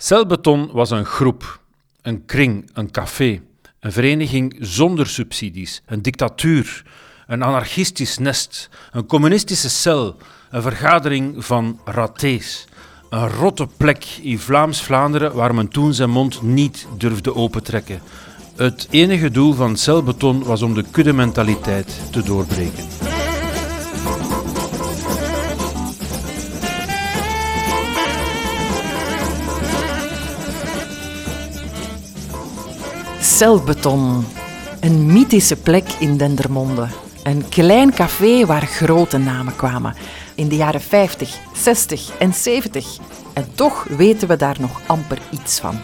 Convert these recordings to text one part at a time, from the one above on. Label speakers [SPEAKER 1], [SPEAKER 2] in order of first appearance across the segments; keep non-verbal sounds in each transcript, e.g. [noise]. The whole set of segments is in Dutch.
[SPEAKER 1] Celbeton was een groep, een kring, een café, een vereniging zonder subsidies, een dictatuur, een anarchistisch nest, een communistische cel, een vergadering van ratés. Een rotte plek in Vlaams-Vlaanderen waar men toen zijn mond niet durfde opentrekken. Het enige doel van celbeton was om de kuddementaliteit te doorbreken.
[SPEAKER 2] Celbeton. Een mythische plek in Dendermonde. Een klein café waar grote namen kwamen. In de jaren 50, 60 en 70. En toch weten we daar nog amper iets van.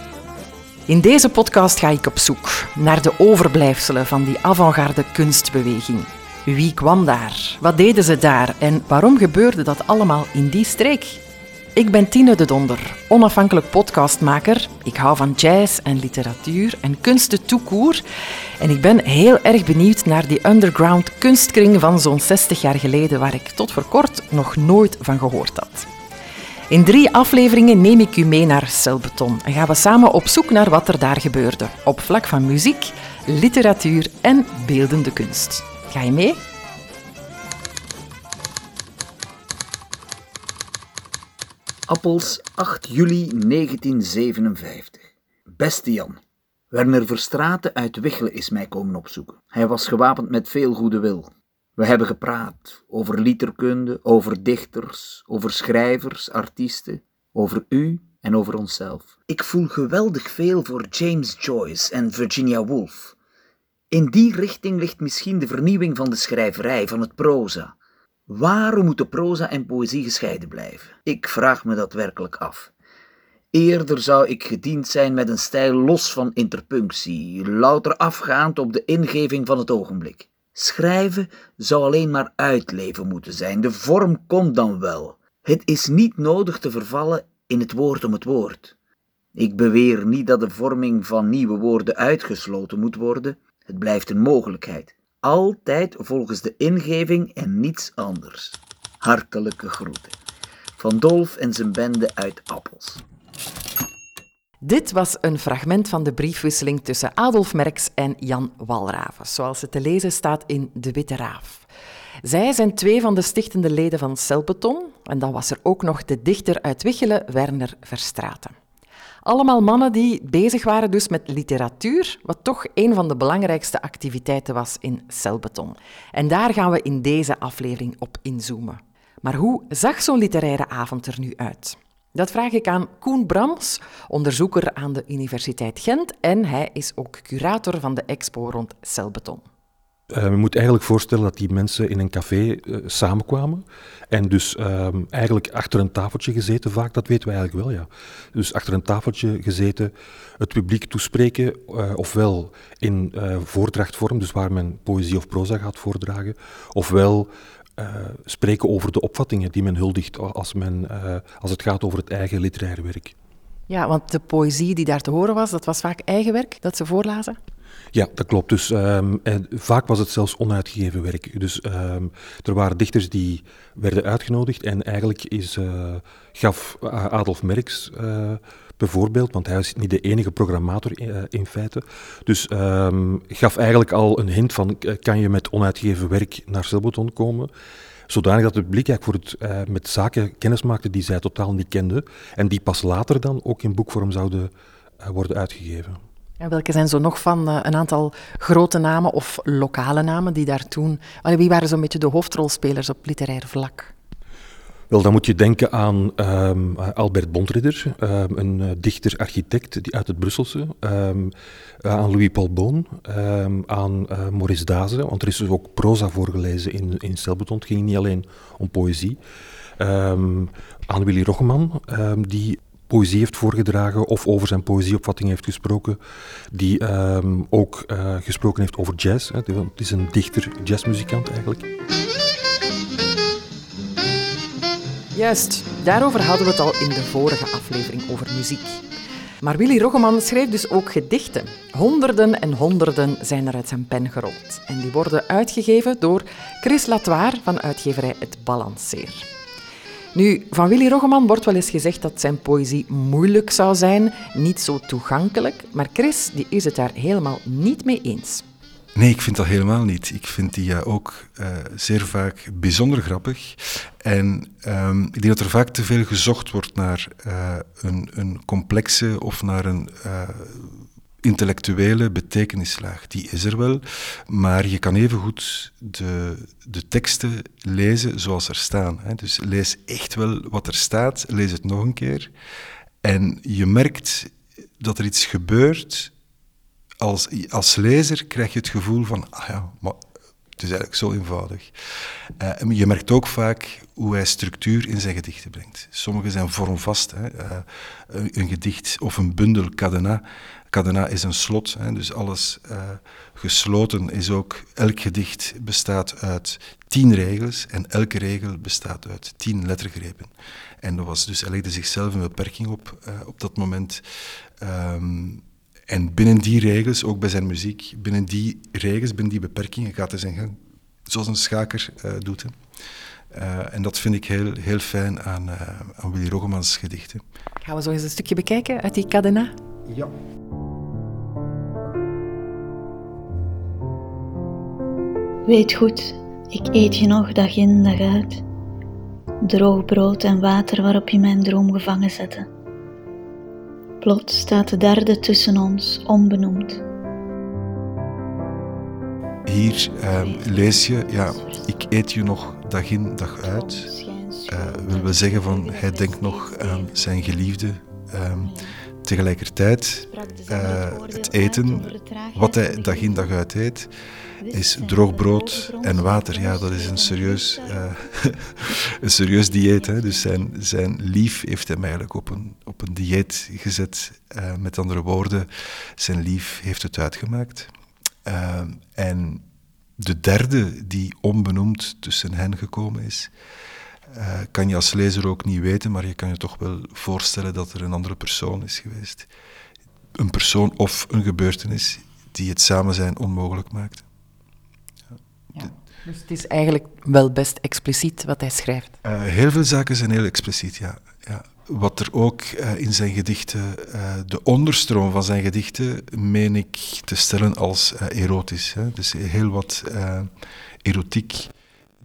[SPEAKER 2] In deze podcast ga ik op zoek naar de overblijfselen van die avant-garde kunstbeweging. Wie kwam daar? Wat deden ze daar? En waarom gebeurde dat allemaal in die streek? Ik ben Tine de Donder, onafhankelijk podcastmaker. Ik hou van jazz en literatuur en kunsten toekoer. En ik ben heel erg benieuwd naar die underground kunstkring van zo'n 60 jaar geleden, waar ik tot voor kort nog nooit van gehoord had. In drie afleveringen neem ik u mee naar Celbeton en gaan we samen op zoek naar wat er daar gebeurde, op vlak van muziek, literatuur en beeldende kunst. Ga je mee?
[SPEAKER 3] Appels, 8 juli 1957. Beste Jan, Werner Verstraten uit Wichelen is mij komen opzoeken. Hij was gewapend met veel goede wil. We hebben gepraat over literkunde, over dichters, over schrijvers, artiesten, over u en over onszelf. Ik voel geweldig veel voor James Joyce en Virginia Woolf. In die richting ligt misschien de vernieuwing van de schrijverij, van het proza. Waarom moeten proza en poëzie gescheiden blijven? Ik vraag me dat werkelijk af. Eerder zou ik gediend zijn met een stijl los van interpunctie, louter afgaand op de ingeving van het ogenblik. Schrijven zou alleen maar uitleven moeten zijn, de vorm komt dan wel. Het is niet nodig te vervallen in het woord om het woord. Ik beweer niet dat de vorming van nieuwe woorden uitgesloten moet worden, het blijft een mogelijkheid altijd volgens de ingeving en niets anders. Hartelijke groeten. Van Dolf en zijn bende uit Appels.
[SPEAKER 2] Dit was een fragment van de briefwisseling tussen Adolf Merks en Jan Walraven, zoals het te lezen staat in De Witte Raaf. Zij zijn twee van de stichtende leden van Celbeton en dan was er ook nog de dichter uit Wichelen, Werner Verstraeten. Allemaal mannen die bezig waren dus met literatuur, wat toch een van de belangrijkste activiteiten was in celbeton. En daar gaan we in deze aflevering op inzoomen. Maar hoe zag zo'n literaire avond er nu uit? Dat vraag ik aan Koen Brams, onderzoeker aan de Universiteit Gent en hij is ook curator van de expo rond celbeton.
[SPEAKER 4] Uh, je moet eigenlijk voorstellen dat die mensen in een café uh, samenkwamen en dus uh, eigenlijk achter een tafeltje gezeten, vaak, dat weten we eigenlijk wel, ja. Dus achter een tafeltje gezeten, het publiek toespreken, uh, ofwel in voordrachtvorm, dus waar men poëzie of proza gaat voordragen, ofwel spreken over de opvattingen die men huldigt als, men, als het gaat over het eigen literaire werk.
[SPEAKER 2] Ja, want de poëzie die daar te horen was, dat was vaak eigen werk dat ze voorlazen?
[SPEAKER 4] Ja, dat klopt. Dus, en vaak was het zelfs onuitgegeven werk. Dus um, er waren dichters die werden uitgenodigd en eigenlijk is, uh, gaf Adolf Merks uh, bijvoorbeeld, want hij was niet de enige programmator in, feite, dus um, gaf eigenlijk al een hint van kan je met onuitgegeven werk naar Silberton komen zodanig dat het publiek voor het, met zaken kennis maakte die zij totaal niet kende en die pas later dan ook in boekvorm zouden worden uitgegeven.
[SPEAKER 2] Welke zijn zo nog van uh, een aantal grote namen of lokale namen die daar toen... Wie waren zo'n beetje de hoofdrolspelers op literair vlak?
[SPEAKER 4] Wel, dan moet je denken aan um, Albert Bondridder, um, een uh, dichter-architect uit het Brusselse, um, aan Louis-Paul Boon, aan uh, Maurice Daze, want er is dus ook proza voorgelezen in, in. Het ging niet alleen om poëzie. aan Willy Roggeman, die poëzie heeft voorgedragen of over zijn poëzieopvatting heeft gesproken, die um, ook uh, gesproken heeft over jazz. Hè. Het is een dichter, jazzmuzikant eigenlijk.
[SPEAKER 2] Juist, daarover hadden we het al in de vorige aflevering over muziek. Maar Willy Roggeman schreef dus ook gedichten. Honderden en honderden zijn er uit zijn pen gerold. En die worden uitgegeven door Chris Latoir van uitgeverij Het Balanceer. Nu, van Willy Roggeman wordt wel eens gezegd dat zijn poëzie moeilijk zou zijn, niet zo toegankelijk, maar Chris die is het daar helemaal niet mee eens.
[SPEAKER 5] Nee, ik vind dat helemaal niet. Ik vind die uh, ook uh, zeer vaak bijzonder grappig. En um, ik denk dat er vaak te veel gezocht wordt naar uh, een, een, complexe of naar een intellectuele betekenislaag. Die is er wel, maar je kan evengoed de, de teksten lezen zoals er staan. Hè. Dus lees echt wel wat er staat, lees het nog een keer. En je merkt dat er iets gebeurt als, als lezer krijg je het gevoel van, ah ja, maar het is eigenlijk zo eenvoudig. En je merkt ook vaak hoe hij structuur in zijn gedichten brengt. Sommige zijn vormvast. Hè. Uh, een, gedicht of een bundel cadenas. Cadenas is een slot, hè, dus alles uh, gesloten is ook... Elk gedicht bestaat uit tien regels en elke regel bestaat uit tien lettergrepen. En dat was dus, hij legde zichzelf een beperking op op dat moment... Um, en binnen die regels, ook bij zijn muziek, binnen die regels, binnen die beperkingen gaat hij zijn gang. Zoals een schaker uh, doet. Uh, en dat vind ik heel, heel fijn aan, uh, aan Willy Roggemans gedichten.
[SPEAKER 2] Gaan we zo eens een stukje bekijken uit die cadena?
[SPEAKER 5] Ja.
[SPEAKER 6] Weet goed, ik eet je nog dag in dag uit. Droog brood en water waarop je mijn droom gevangen zette. Plots staat de derde tussen ons, onbenoemd.
[SPEAKER 5] Hier uh, lees je, ja, ik eet je nog dag in, dag uit. Uh, wil we zeggen van, hij denkt nog aan zijn geliefde. Uh, tegelijkertijd, uh, het eten, wat hij dag in, dag uit eet, is droog brood en water. Ja, dat is een serieus, uh, [laughs] een serieus dieet. Hè. Dus zijn, zijn lief heeft hem eigenlijk op een, op een dieet gezet. Uh, met andere woorden, zijn lief heeft het uitgemaakt. Uh, en de derde die onbenoemd tussen hen gekomen is, kan je als lezer ook niet weten, maar je kan je toch wel voorstellen dat er een andere persoon is geweest. Een persoon of een gebeurtenis die het samen zijn onmogelijk maakt.
[SPEAKER 2] Dus het is eigenlijk wel best expliciet wat hij schrijft.
[SPEAKER 5] Uh, heel veel zaken zijn heel expliciet, ja. ja. Wat er ook uh, in zijn gedichten, de onderstroom van zijn gedichten, meen ik te stellen als erotisch. Hè. Dus heel wat erotiek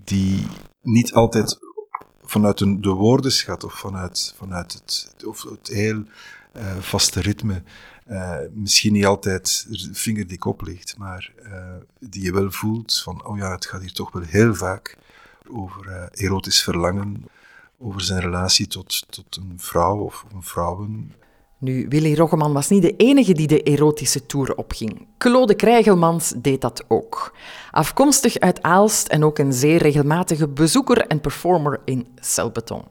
[SPEAKER 5] die niet altijd vanuit een, de woordenschat of vanuit, vanuit het, of het heel vaste ritme uh, misschien niet altijd de vingerdik op ligt, maar uh, die je wel voelt van, oh ja, het gaat hier toch wel heel vaak over erotisch verlangen, over zijn relatie tot, tot een vrouw of een vrouwen.
[SPEAKER 2] Nu, Willy Roggeman was niet de enige die de erotische tour opging. Claude Krijgelmans deed dat ook. Afkomstig uit Aalst en ook een zeer regelmatige bezoeker en performer in Celbeton.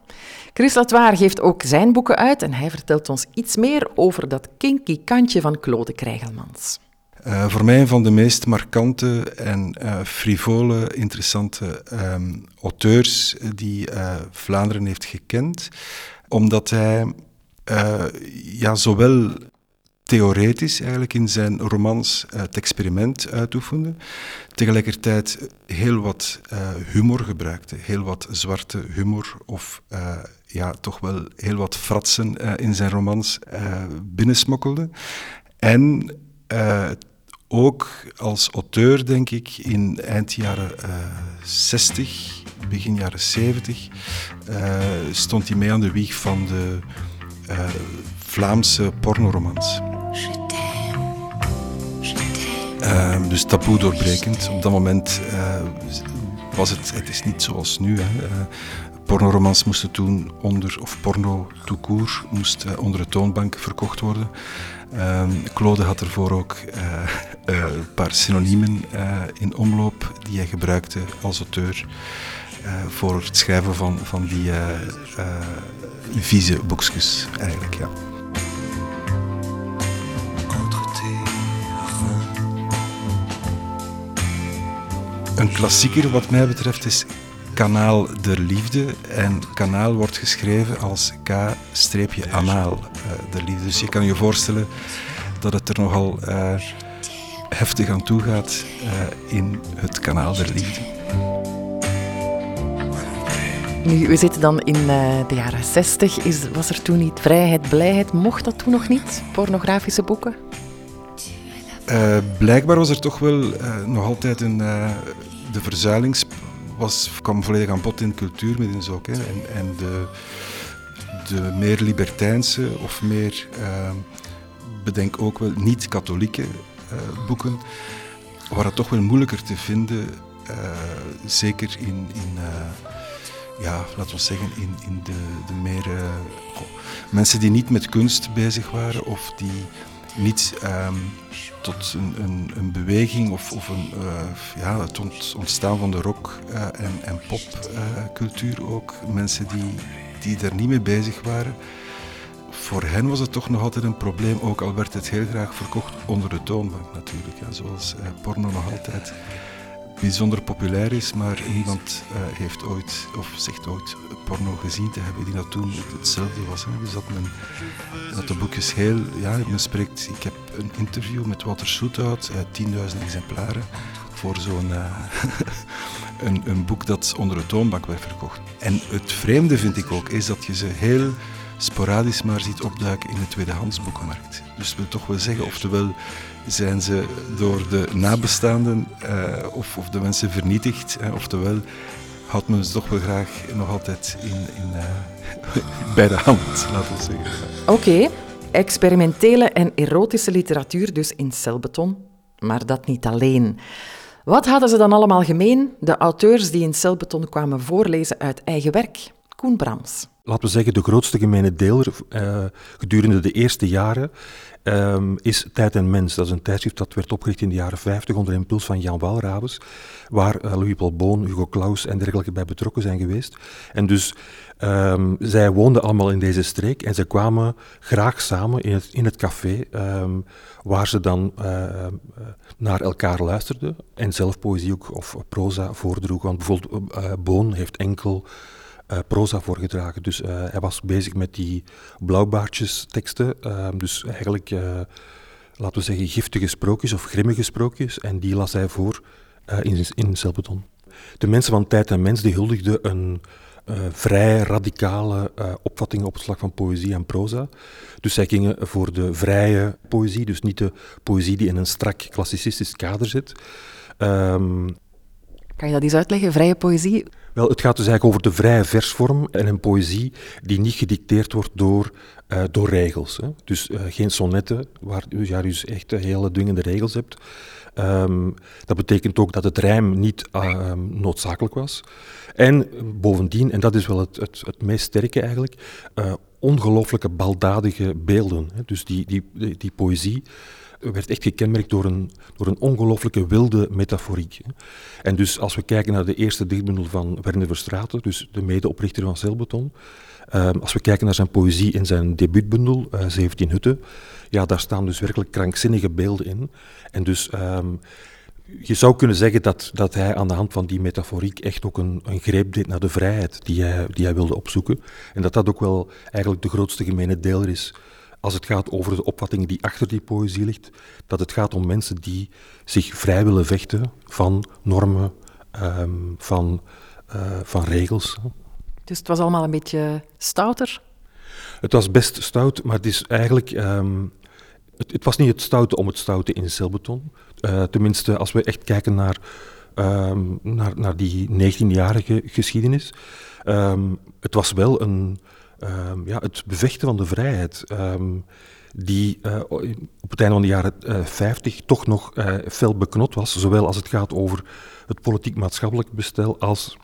[SPEAKER 2] Chris Latoir geeft ook zijn boeken uit en hij vertelt ons iets meer over dat kinky kantje van Claude Krijgelmans.
[SPEAKER 5] Uh, voor mij een van de meest markante en uh, frivole, interessante um, auteurs die uh, Vlaanderen heeft gekend, omdat hij ja, zowel theoretisch eigenlijk in zijn romans het experiment uitoefende, tegelijkertijd heel wat humor gebruikte, heel wat zwarte humor of ja, toch wel heel wat fratsen in zijn romans binnensmokkelde. En ook als auteur, denk ik, in eind jaren 60, begin jaren 70, stond hij mee aan de wieg van de Vlaamse pornoromans. Uh, dus taboe doorbrekend. Op dat moment uh, was het, het is niet zoals nu. Hè. Uh, pornoromans moesten toen onder, of porno court, moest onder de toonbank verkocht worden. Uh, Claude had ervoor ook een paar synoniemen in omloop die hij gebruikte als auteur voor het schrijven van, van die vieze boekjes eigenlijk. Ja. Een klassieker wat mij betreft is Kanaal der Liefde. En kanaal wordt geschreven als K-anaal der Liefde. Dus je kan je voorstellen dat het er nogal heftig aan toe gaat in het Kanaal der Liefde.
[SPEAKER 2] Nu, we zitten dan in uh, de jaren 60. Is, was er toen niet vrijheid, blijheid? Mocht dat toen nog niet? Pornografische boeken?
[SPEAKER 5] Uh, blijkbaar was er toch wel uh, nog altijd een. de verzuilings was, kwam volledig aan bod in cultuurmiddelen ook. Hè. En, en de, de meer libertijnse of meer, bedenk ook wel, niet-katholieke boeken, waren toch wel moeilijker te vinden. zeker in, in ja, laten we zeggen, in, in de, de meer mensen die niet met kunst bezig waren of die niet um, tot een, een, een, beweging of, of een, uh, ja, het ontstaan van de rock- uh, en, en popcultuur ook, mensen die, die daar niet mee bezig waren. Voor hen was het toch nog altijd een probleem, ook al werd het heel graag verkocht onder de toonbank natuurlijk. Ja, zoals porno nog altijd bijzonder populair is, maar niemand uh, heeft ooit, of zegt ooit, porno gezien te hebben die dat toen hetzelfde was. Hè. Dus dat, men, dat de boekjes heel, ja, men spreekt, ik heb een interview met Walter uh, 10.000 exemplaren, voor zo'n uh, [laughs] een, een boek dat onder de toonbank werd verkocht. En het vreemde vind ik ook, is dat je ze heel sporadisch maar ziet opduiken in de tweedehands boekenmarkt. Dus wil toch wel zeggen, oftewel zijn ze door de nabestaanden uh, of, of, de mensen vernietigd, hè, oftewel houdt men ze toch wel graag nog altijd in, in, uh, [laughs] bij de hand, laten we zeggen.
[SPEAKER 2] Oké, experimentele en erotische literatuur dus in celbeton, maar dat niet alleen. Wat hadden ze dan allemaal gemeen, de auteurs die in celbeton kwamen voorlezen uit eigen werk? Koen Brams.
[SPEAKER 4] Laten we zeggen, de grootste gemene deler uh, gedurende de eerste jaren um, is Tijd en Mens. Dat is een tijdschrift dat werd opgericht in de jaren 50 onder impuls van Jan Walrabes, waar uh, Louis Paul Boon, Hugo Claus en dergelijke bij betrokken zijn geweest. En dus um, zij woonden allemaal in deze streek en ze kwamen graag samen in het, in het café, um, waar ze dan uh, naar elkaar luisterden en zelf poëzie ook, of proza voordroegen. Want bijvoorbeeld Boon heeft enkel uh, proza voorgedragen. Dus uh, hij was bezig met die blauwbaardjes teksten. Uh, dus eigenlijk, laten we zeggen, giftige sprookjes of grimmige sprookjes. En die las hij voor in, in Celbeton. De mensen van Tijd en Mens huldigden een vrij radicale opvatting op het slag van poëzie en proza. Dus zij gingen voor de vrije poëzie, dus niet de poëzie die in een strak klassicistisch kader zit. Um,
[SPEAKER 2] kan je dat eens uitleggen, vrije poëzie?
[SPEAKER 4] Wel, het gaat dus eigenlijk over de vrije versvorm en een poëzie die niet gedicteerd wordt door, uh, door regels. Hè. Dus uh, geen sonnetten, waar je dus echt hele dwingende regels hebt. Um, dat betekent ook dat het rijm niet uh, noodzakelijk was. En bovendien, en dat is wel het, het, meest sterke eigenlijk, ongelooflijke baldadige beelden. Hè. Dus die, die, die poëzie werd echt gekenmerkt door een, door een ongelooflijke wilde metaforiek. En dus als we kijken naar de eerste dichtbundel van Werner Verstraeten, dus de medeoprichter van Celbeton, uh, als we kijken naar zijn poëzie in zijn debuutbundel, uh, eh, 17 Hutten, ja, daar staan dus werkelijk krankzinnige beelden in. En dus um, je zou kunnen zeggen dat, dat hij aan de hand van die metaforiek echt ook een, een greep deed naar de vrijheid die hij, die hij wilde opzoeken. En dat dat ook wel eigenlijk de grootste gemene deler is als het gaat over de opvattingen die achter die poëzie ligt, dat het gaat om mensen die zich vrij willen vechten van normen, um, van, uh, van regels.
[SPEAKER 2] Dus het was allemaal een beetje stouter?
[SPEAKER 4] Het was best stout, maar het is eigenlijk... Um, het, het, was niet het stoute om het stoute in celbeton. Uh, tenminste, als we echt kijken naar, um, naar, naar die 19-jarige geschiedenis. het was wel een um, ja, het bevechten van de vrijheid. Um, die uh, op het einde van de jaren uh, 50 toch nog uh, fel beknot was, zowel als het gaat over het politiek-maatschappelijk bestel als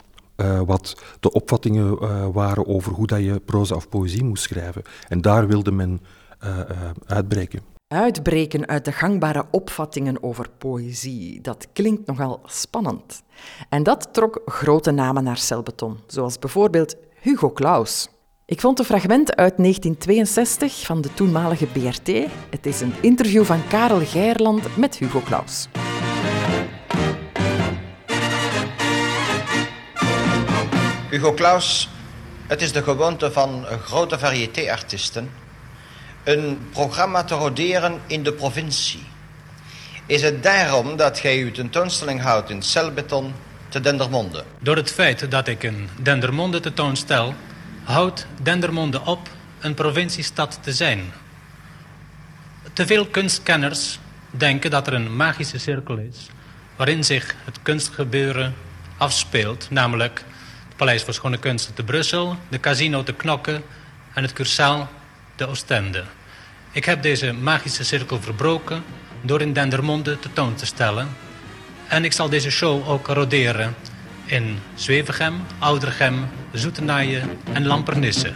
[SPEAKER 4] wat de opvattingen waren over hoe dat je proza of poëzie moest schrijven. En daar wilde men uitbreken.
[SPEAKER 2] Uitbreken uit de gangbare opvattingen over poëzie, dat klinkt nogal spannend. En dat trok grote namen naar Celbeton, zoals bijvoorbeeld Hugo Claus. Ik vond een fragment uit 1962 van de toenmalige BRT. Het is een interview van Karel Geirland met Hugo Claus.
[SPEAKER 7] Hugo Claus, het is de gewoonte van grote variété-artiesten een programma te roderen in de provincie. Is het daarom dat gij uw tentoonstelling houdt in celbeton, te Dendermonde.
[SPEAKER 8] Door het feit dat ik een Dendermonde tentoonstel, houdt Dendermonde op een provinciestad te zijn. Te veel kunstkenners denken dat er een magische cirkel is waarin zich het kunstgebeuren afspeelt, namelijk het Paleis voor Schone Kunsten te Brussel, de Casino te Knokke en het Cursaal te Oostende. Ik heb deze magische cirkel verbroken door in Dendermonde tentoon te stellen. En ik zal deze show ook roderen in Zwevegem, Oudergem, Zoetenaaien en Lampernisse.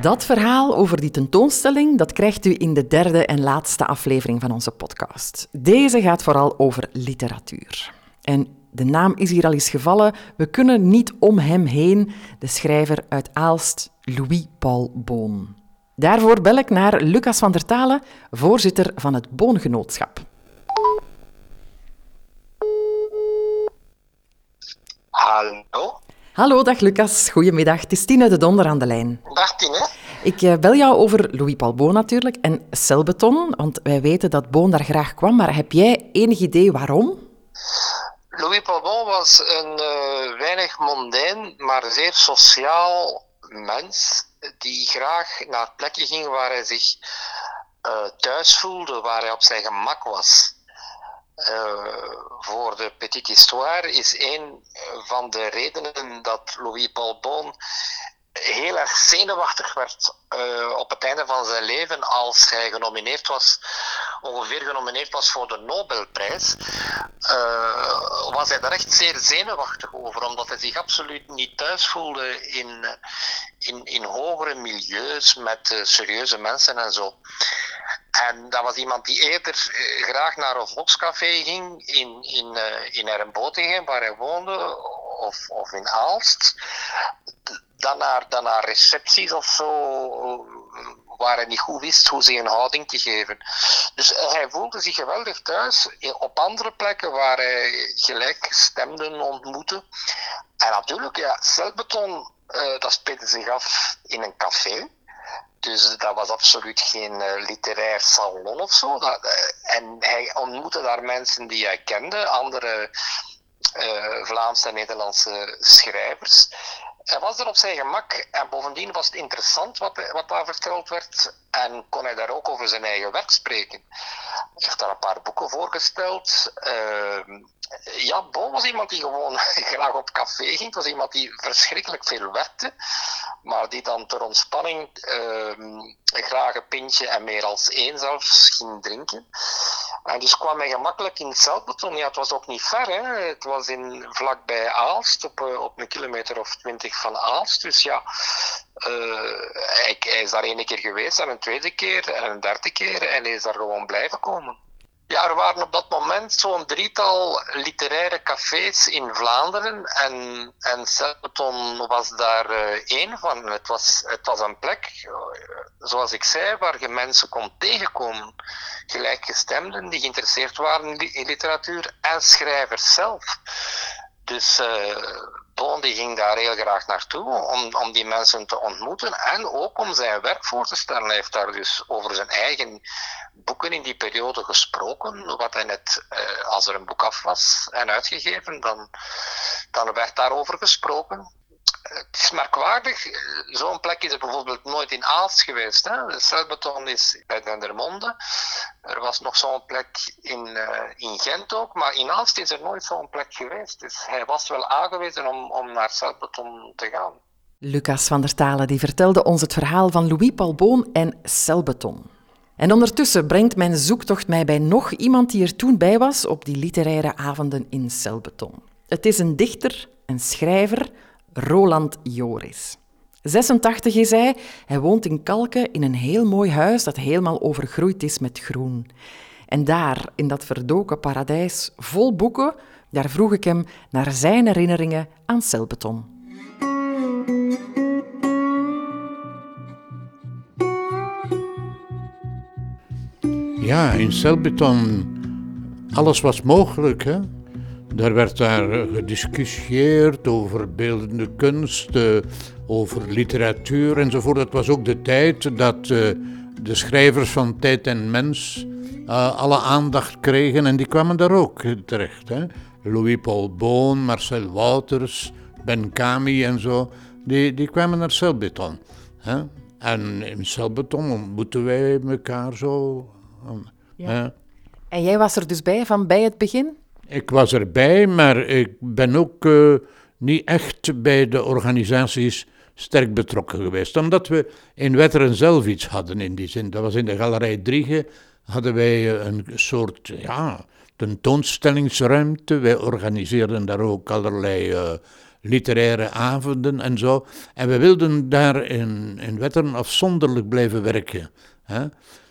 [SPEAKER 2] Dat verhaal over die tentoonstelling dat krijgt u in de derde en laatste aflevering van onze podcast. Deze gaat vooral over literatuur. En de naam is hier al eens gevallen. We kunnen niet om hem heen, de schrijver uit Aalst, Louis-Paul Boon. Daarvoor bel ik naar Lucas van der Talen, voorzitter van het Boongenootschap.
[SPEAKER 9] Hallo?
[SPEAKER 2] Hallo, dag Lucas. Goedemiddag. Het is Tine de Donder aan de lijn.
[SPEAKER 9] Dag Tine.
[SPEAKER 2] Ik eh, bel jou over Louis-Paul Boon natuurlijk en celbeton, want wij weten dat Boon daar graag kwam, maar heb jij enig idee waarom?
[SPEAKER 9] Louis Paul Boon was een uh, weinig mondain, maar zeer sociaal mens die graag naar plekken ging waar hij zich uh, thuis voelde, waar hij op zijn gemak was. Uh, voor de Petite Histoire is een van de redenen dat Louis Paul heel erg zenuwachtig werd uh, op het einde van zijn leven als hij genomineerd was, ongeveer genomineerd was voor de Nobelprijs, uh, was hij daar echt zeer zenuwachtig over, omdat hij zich absoluut niet thuis voelde in, in, in hogere milieus met serieuze mensen en zo. En dat was iemand die eerder graag naar een volkscafé ging in, in, in Ermbotingen, waar hij woonde, of, of in Aalst dan naar, dan naar recepties of zo, waar hij niet goed wist hoe ze een houding te geven. Dus hij voelde zich geweldig thuis op andere plekken waar hij gelijkgestemden ontmoette. En natuurlijk, ja, celbeton, uh, dat speelde zich af in een café. Dus dat was absoluut geen uh, literair salon of zo. Dat, uh, en hij ontmoette daar mensen die hij kende, andere uh, Vlaamse en Nederlandse schrijvers. Hij was er op zijn gemak en bovendien was het interessant wat, wat daar verteld werd en kon hij daar ook over zijn eigen werk spreken. Hij heeft daar een paar boeken voorgesteld. Uh, ja, Bo was iemand die gewoon [laughs] graag op café ging. Het was iemand die verschrikkelijk veel werkte, maar die dan ter ontspanning uh, graag een pintje en meer als één zelfs ging drinken. En dus kwam hij gemakkelijk in Celbeton. Ja, het was ook niet ver. Hè. Het was in, vlakbij Aalst, op, eh, op een kilometer of twintig van Aalst. Dus ja, hij, hij, is daar één keer geweest en een tweede keer en een derde keer. En hij is daar gewoon blijven komen. Ja, er waren op dat moment zo'n drietal literaire cafés in Vlaanderen en, en Celbeton was daar uh, één van. Het was, het was een plek, zoals ik zei, waar je mensen kon tegenkomen. Gelijkgestemden die geïnteresseerd waren in literatuur en schrijvers zelf. Dus uh, Boon die ging daar heel graag naartoe om, om die mensen te ontmoeten en ook om zijn werk voor te stellen. Hij heeft daar dus over zijn eigen boeken in die periode gesproken. Wat hij net, uh, als er een boek af was en uitgegeven, dan, dan werd daarover gesproken. Het is merkwaardig, zo'n plek is er bijvoorbeeld nooit in Aalst geweest. Hè? Is bij Dendermonde. Er was nog zo'n plek in, uh, in Gent ook, maar in Aalst is er nooit zo'n plek geweest. Dus hij was wel aangewezen om, om naar celbeton te gaan.
[SPEAKER 2] Lucas van der Talen die vertelde ons het verhaal van Louis Paul Boon en celbeton. En ondertussen brengt mijn zoektocht mij bij nog iemand die er toen bij was op die literaire avonden in celbeton. Het is een dichter, een schrijver, Roland Joris. 86 is hij. Hij woont in Kalken in een heel mooi huis dat helemaal overgroeid is met groen. En daar, in dat verdoken paradijs vol boeken, daar vroeg ik hem naar zijn herinneringen aan celbeton.
[SPEAKER 10] Ja, in celbeton, alles was mogelijk. Hè? Er werd daar gediscussieerd over beeldende kunst, over literatuur enzovoort. Het was ook de tijd dat de schrijvers van Tijd en Mens eh, alle aandacht kregen en die kwamen daar ook terecht. Hè. Louis-Paul Boon, Marcel Wouters, Ben Kami en zo, die, die kwamen naar Celbeton. Hè. En in Celbeton ontmoeten wij elkaar zo.
[SPEAKER 2] Ja. En jij was er dus bij van bij het begin?
[SPEAKER 10] Ik was erbij, maar ik ben ook uh, niet echt bij de organisaties sterk betrokken geweest. Omdat we in Wetteren zelf iets hadden in die zin. Dat was in de Galerij Driege, hadden wij een soort ja, tentoonstellingsruimte. Wij organiseerden daar ook allerlei uh, literaire avonden en zo. En we wilden daar in, in Wetteren afzonderlijk blijven werken. Hè?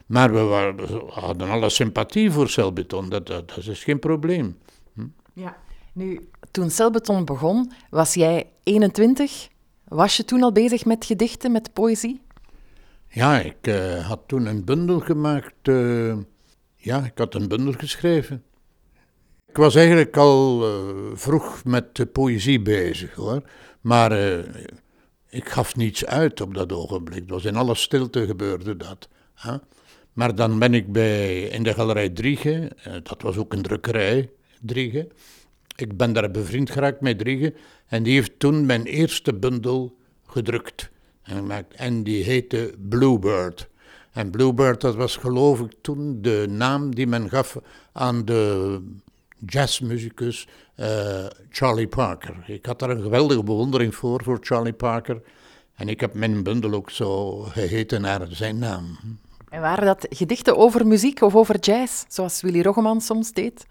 [SPEAKER 10] Maar we, waren, we, hadden alle sympathie voor celbeton, dat, dat, dat is geen probleem. Hm?
[SPEAKER 2] Ja, nu, toen celbeton begon, was jij 21. Was je toen al bezig met gedichten, met poëzie?
[SPEAKER 10] Ja, ik uh, had toen een bundel gemaakt. Uh, ja, ik had een bundel geschreven. Ik was eigenlijk al uh, vroeg met de poëzie bezig hoor. Maar ik gaf niets uit op dat ogenblik. Het was in alle stilte gebeurde dat. Hè? Maar dan ben ik bij, in de galerij Driege, dat was ook een drukkerij, Driege. Ik ben daar bevriend geraakt met Driege en die heeft toen mijn eerste bundel gedrukt. En, en die heette Bluebird. En Bluebird, dat was geloof ik toen de naam die men gaf aan de jazzmuzikus uh, Charlie Parker. Ik had daar een geweldige bewondering voor, voor Charlie Parker. En ik heb mijn bundel ook zo geheten naar zijn naam.
[SPEAKER 2] En waren dat gedichten over muziek of over jazz, zoals Willy Roggeman soms deed?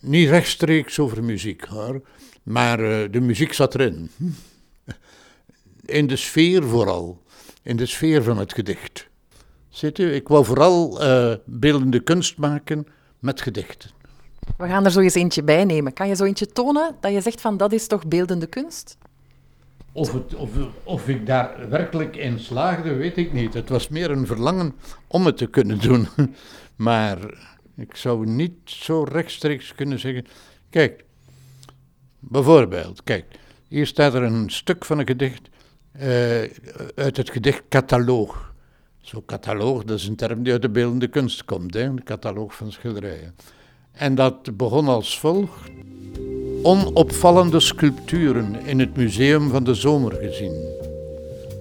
[SPEAKER 10] Niet rechtstreeks over muziek hoor, maar uh, de muziek zat erin. In de sfeer vooral, in de sfeer van het gedicht. Ziet u, ik wou vooral uh, beeldende kunst maken met gedichten.
[SPEAKER 2] We gaan er zo eens eentje bij nemen. Kan je zo eentje tonen dat je zegt van dat is toch beeldende kunst?
[SPEAKER 10] Of, of, of ik daar werkelijk in slaagde, weet ik niet. Het was meer een verlangen om het te kunnen doen. [laughs] Maar ik zou niet zo rechtstreeks kunnen zeggen. Kijk, bijvoorbeeld, kijk, hier staat er een stuk van een gedicht uh, uit het gedicht Cataloog. Zo, cataloog, dat is een term die uit de beeldende kunst komt, hè, de cataloog van schilderijen. En dat begon als volgt. Onopvallende sculpturen in het museum van de zomer gezien.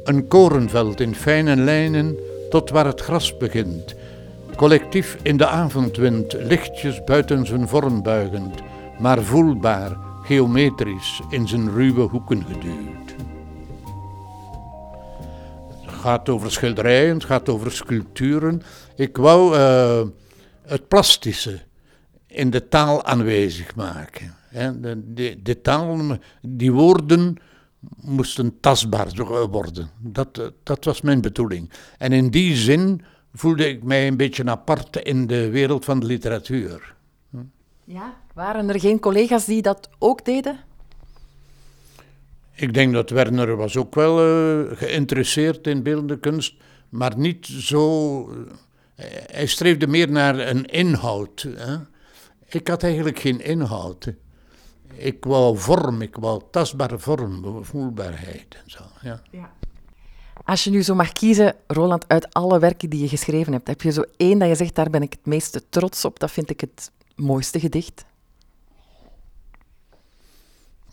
[SPEAKER 10] Een korenveld in fijne lijnen tot waar het gras begint collectief in de avondwind, lichtjes buiten zijn vorm buigend, maar voelbaar, geometrisch in zijn ruwe hoeken geduwd. Het gaat over schilderijen, het gaat over sculpturen. Ik wou uh, het plastische in de taal aanwezig maken. De, de, de, taal, die woorden moesten tastbaar worden. Dat, dat was mijn bedoeling. En in die zin voelde ik mij een beetje apart in de wereld van de literatuur.
[SPEAKER 2] Ja, waren er geen collega's die dat ook deden?
[SPEAKER 10] Ik denk dat Werner was ook wel uh, geïnteresseerd in beeldende kunst, maar niet zo. Uh, hij streefde meer naar een inhoud. Hè? Ik had eigenlijk geen inhoud. Ik wou vorm, ik wou tastbare vorm, voelbaarheid en zo. Ja. ja.
[SPEAKER 2] Als je nu zo mag kiezen, Roland, uit alle werken die je geschreven hebt, heb je zo één dat je zegt, daar ben ik het meeste trots op, dat vind ik het mooiste gedicht?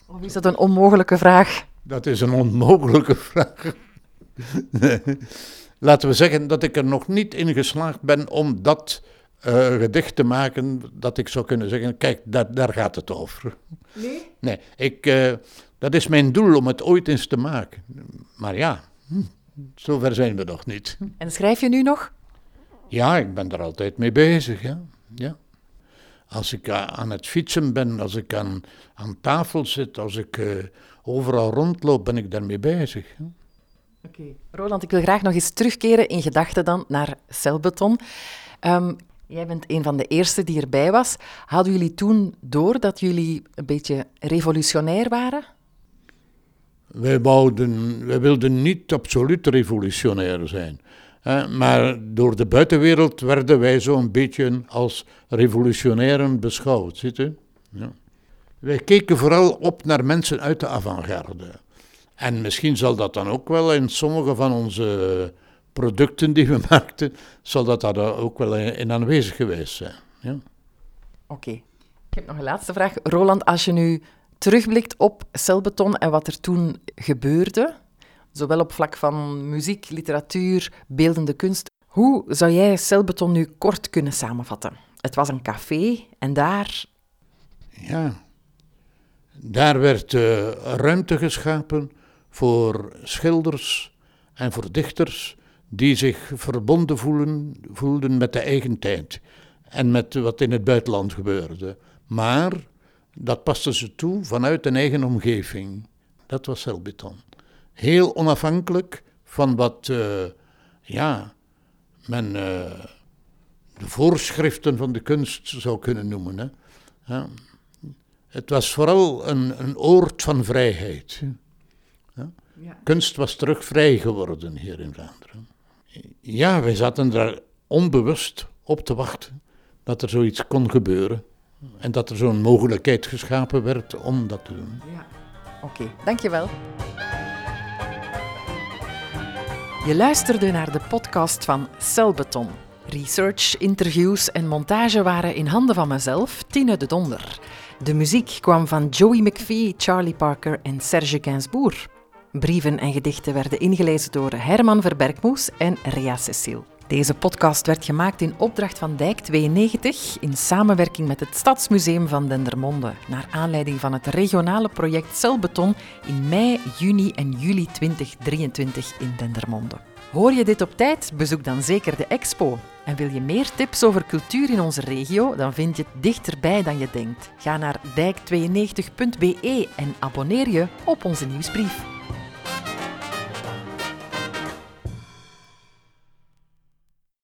[SPEAKER 2] Of is dat een onmogelijke vraag?
[SPEAKER 10] Dat is een onmogelijke [laughs] vraag. Laten we zeggen dat ik er nog niet in geslaagd ben om dat uh, gedicht te maken dat ik zou kunnen zeggen, kijk, dat, daar gaat het over.
[SPEAKER 2] Nee?
[SPEAKER 10] Nee, ik, uh, dat is mijn doel om het ooit eens te maken. Maar ja, hm. Zover zijn we nog niet.
[SPEAKER 2] En schrijf je nu nog?
[SPEAKER 10] Ja, ik ben er altijd mee bezig. Ja. ja. Als ik eh, aan het fietsen ben, als ik aan, aan tafel zit, als ik uh, overal rondloop, ben ik daarmee bezig.
[SPEAKER 2] Oké. Roland, ik wil graag nog eens terugkeren in gedachten dan naar celbeton. Um, jij bent een van de eerste die erbij was. Hadden jullie toen door dat jullie een beetje revolutionair waren?
[SPEAKER 10] Wij, wouden, wij wilden niet absoluut revolutionair zijn. Maar door de buitenwereld werden wij zo'n beetje als revolutionairen beschouwd. Ziet u? Ja. Wij keken vooral op naar mensen uit de avant-garde. En misschien zal dat dan ook wel in sommige van onze producten die we [laughs] maakten, zal dat daar ook wel in aanwezig geweest zijn. Ja.
[SPEAKER 2] Oké. Ik heb nog een laatste vraag. Roland, als je nu terugblikt op celbeton en wat er toen gebeurde, zowel op vlak van muziek, literatuur, beeldende kunst, hoe zou jij celbeton nu kort kunnen samenvatten? Het was een café en daar.
[SPEAKER 10] Ja, daar werd uh, ruimte geschapen voor schilders en voor dichters die zich verbonden voelen, voelden met de eigen tijd en met wat in het buitenland gebeurde. Maar dat paste ze toe vanuit een eigen omgeving. Dat was celbeton. Heel onafhankelijk van wat uh, ja, men uh, de voorschriften van de kunst zou kunnen noemen. Hè. Ja. Het was vooral een, een oord van vrijheid. Ja. Kunst was terug vrij geworden hier in Vlaanderen. Ja, wij zaten daar onbewust op te wachten dat er zoiets kon gebeuren. En dat er zo'n mogelijkheid geschapen werd om dat te doen.
[SPEAKER 2] Ja. Oké, okay, dankjewel. Je luisterde naar de podcast van Celbeton. Research, interviews en montage waren in handen van mezelf, Tine de Donder. De muziek kwam van Joey McVie, Charlie Parker en Serge Gainsbourg. Brieven en gedichten werden ingelezen door Herman Verbergmoes en Rea Cecile. Deze podcast werd gemaakt in opdracht van Dijk 92 in samenwerking met het Stadsmuseum van Dendermonde, naar aanleiding van het regionale project Celbeton in mei, juni en juli 2023 in Dendermonde. Hoor je dit op tijd? Bezoek dan zeker de expo. En wil je meer tips over cultuur in onze regio? Dan vind je het dichterbij dan je denkt. Ga naar dijk92.be en abonneer je op onze nieuwsbrief.